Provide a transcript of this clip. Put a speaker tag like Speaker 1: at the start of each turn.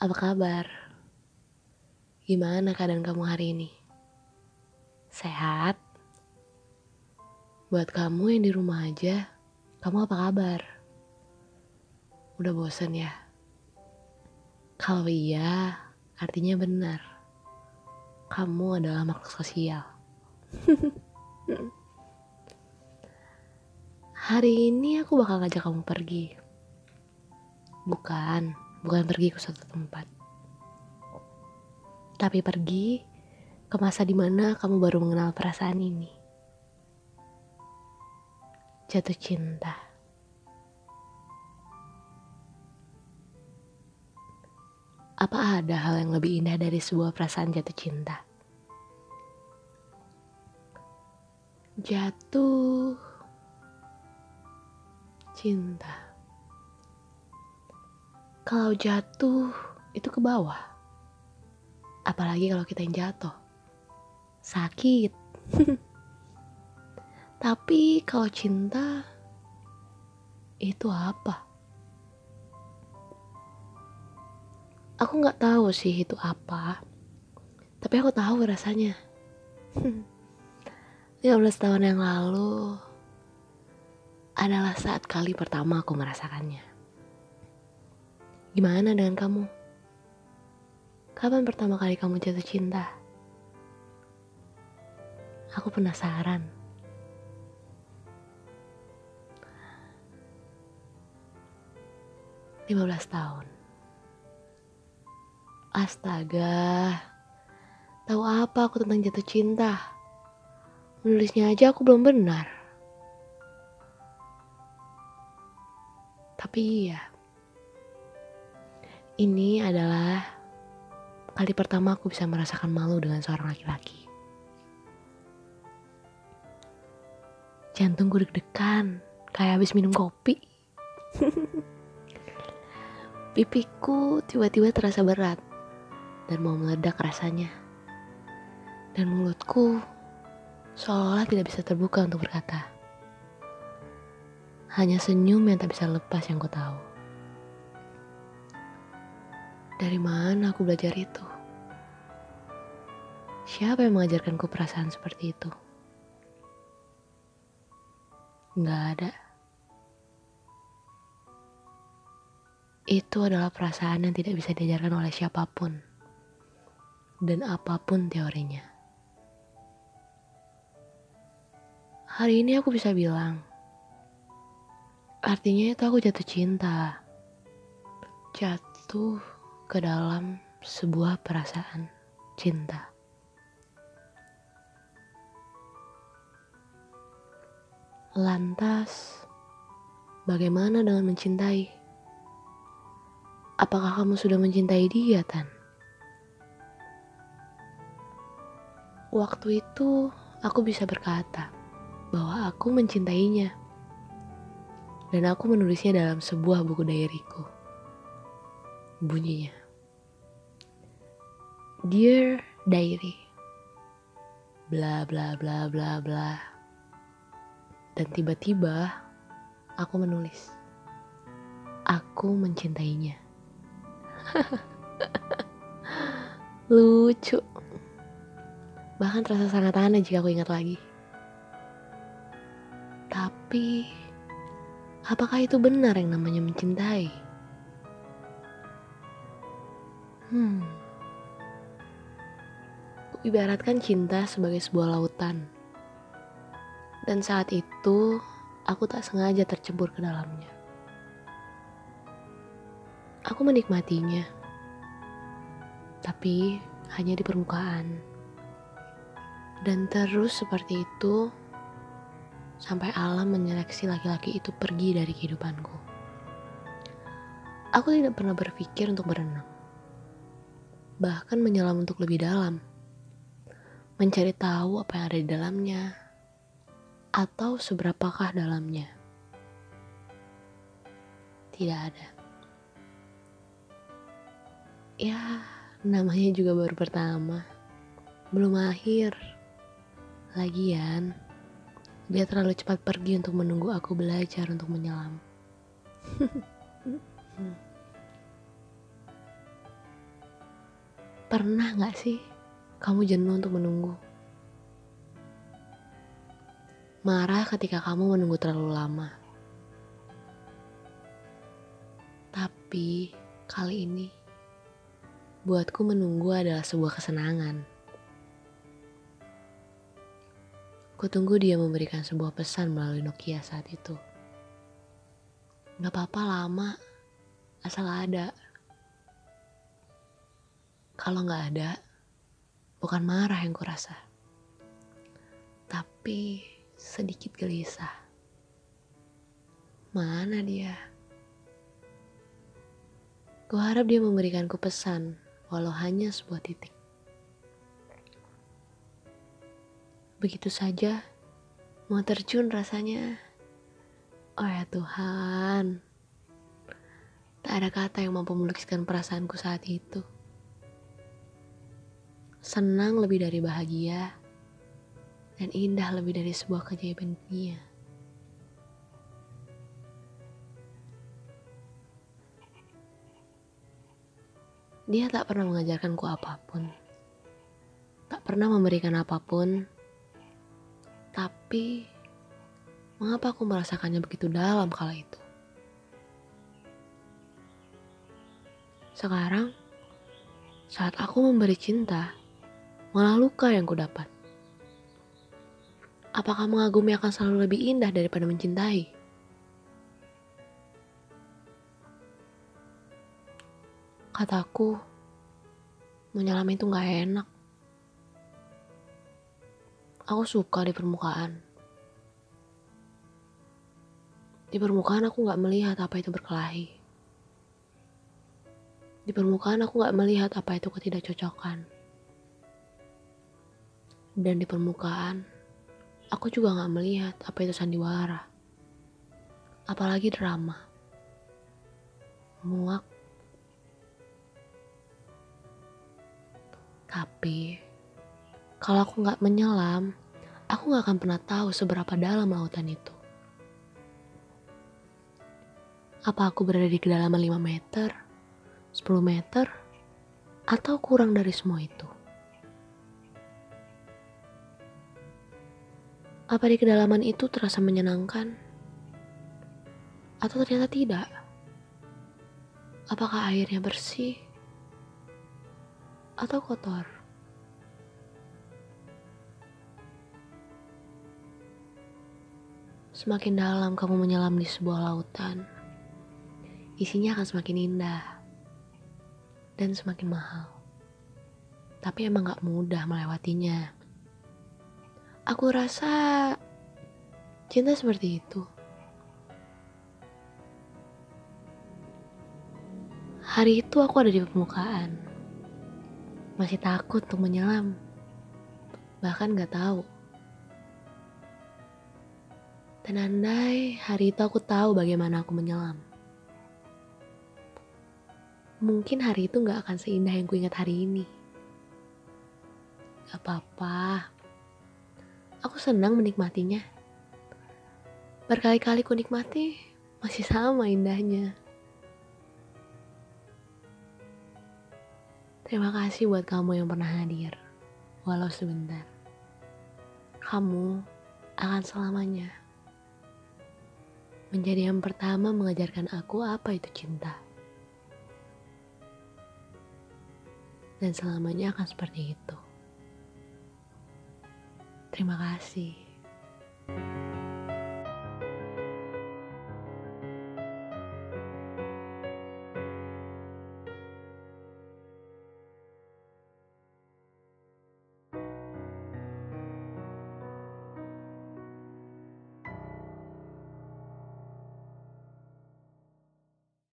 Speaker 1: Apa kabar? Gimana keadaan kamu hari ini? Sehat? Buat kamu yang di rumah aja, kamu apa kabar? Udah bosen ya? Kalau iya, artinya benar. Kamu adalah makhluk sosial. Hari ini aku bakal ngajak kamu pergi. Bukan, bukan pergi ke suatu tempat. Tapi pergi ke masa di mana kamu baru mengenal perasaan ini. Jatuh cinta. Apa ada hal yang lebih indah dari sebuah perasaan jatuh cinta? Jatuh cinta. Kalau jatuh itu ke bawah. Apalagi kalau kita yang jatuh. Sakit. Tapi kalau cinta itu apa? Aku nggak tahu sih itu apa. Tapi aku tahu rasanya. 15 tahun yang lalu adalah saat kali pertama aku merasakannya. Gimana dengan kamu? Kapan pertama kali kamu jatuh cinta? Aku penasaran. Lima belas tahun. Astaga, tahu apa aku tentang jatuh cinta? Menulisnya aja aku belum benar. Tapi iya, ini adalah kali pertama aku bisa merasakan malu dengan seorang laki-laki. Jantungku deg-degan, kayak habis minum kopi. Pipiku tiba-tiba terasa berat dan mau meledak rasanya. Dan mulutku seolah tidak bisa terbuka untuk berkata. Hanya senyum yang tak bisa lepas yang ku tahu. Dari mana aku belajar itu? Siapa yang mengajarkanku perasaan seperti itu? Nggak ada. Itu adalah perasaan yang tidak bisa diajarkan oleh siapa pun. Dan apa pun teorinya. Hari ini aku bisa bilang, Artinya itu aku jatuh cinta. Jatuh ke dalam sebuah perasaan cinta. Lantas, bagaimana dengan mencintai? Apakah kamu sudah mencintai dia, Tan? Waktu itu, aku bisa berkata bahwa aku mencintainya dan aku menulisnya dalam sebuah buku diaryku. Bunyinya, Dear Diary, bla bla bla bla bla. Dan tiba-tiba aku menulis, aku mencintainya. Lucu. Bahkan terasa sangat aneh jika aku ingat lagi. Tapi Apakah itu benar yang namanya mencintai? Hmm. Ibaratkan cinta sebagai sebuah lautan. Dan saat itu, aku tak sengaja tercebur ke dalamnya. Aku menikmatinya. Tapi hanya di permukaan. Dan terus seperti itu, sampai alam menyeleksi laki-laki itu pergi dari kehidupanku. Aku tidak pernah berpikir untuk berenang, bahkan menyelam untuk lebih dalam, mencari tahu apa yang ada di dalamnya, atau seberapakah dalamnya. Tidak ada. Ya, namanya juga baru pertama, belum akhir. Lagian, dia terlalu cepat pergi untuk menunggu aku belajar untuk menyelam. Pernah gak sih kamu jenuh untuk menunggu? Marah ketika kamu menunggu terlalu lama. Tapi kali ini, buatku menunggu adalah sebuah kesenangan. Kutunggu dia memberikan sebuah pesan melalui Nokia saat itu. Gak apa-apa lama, asal ada. Kalau nggak ada, bukan marah yang kurasa, tapi sedikit gelisah. Mana dia? Kuharap dia memberikanku pesan, walau hanya sebuah titik. Begitu saja, mau terjun rasanya. Oh ya Tuhan, tak ada kata yang mampu melukiskan perasaanku saat itu. Senang lebih dari bahagia, dan indah lebih dari sebuah keajaiban dunia. Dia tak pernah mengajarkanku apa pun, tak pernah memberikan apa pun, tapi mengapa aku merasakannya begitu dalam kala itu? Sekarang, saat aku memberi cinta, malah luka yang kudapat. Apakah mengagumi akan selalu lebih indah daripada mencintai? Kataku, menyelam itu gak enak. Aku suka di permukaan. Di permukaan aku gak melihat apa itu berkelahi. Di permukaan aku gak melihat apa itu ketidakcocokan. Dan di permukaan, aku juga gak melihat apa itu sandiwara. Apalagi drama. Muak. Tapi, kalau aku gak menyelam, aku gak akan pernah tahu seberapa dalam lautan itu. Apa aku berada di kedalaman 5 meter, 10 meter, atau kurang dari semua itu? Apa di kedalaman itu terasa menyenangkan? Atau ternyata tidak? Apakah airnya bersih? Atau kotor? Semakin dalam kamu menyelam di sebuah lautan, isinya akan semakin indah dan semakin mahal. Tapi emang gak mudah melewatinya. Aku rasa cinta seperti itu. Hari itu aku ada di permukaan. Masih takut untuk menyelam. Bahkan gak tahu. Dan hari itu aku tahu bagaimana aku menyelam. Mungkin hari itu gak akan seindah yang kuingat hari ini. Gak apa-apa. Aku senang menikmatinya. Berkali-kali ku nikmati, masih sama indahnya. Terima kasih buat kamu yang pernah hadir, walau sebentar. Kamu akan selamanya menjadi yang pertama mengajarkan aku apa itu cinta. Dan selamanya akan seperti itu. Terima kasih.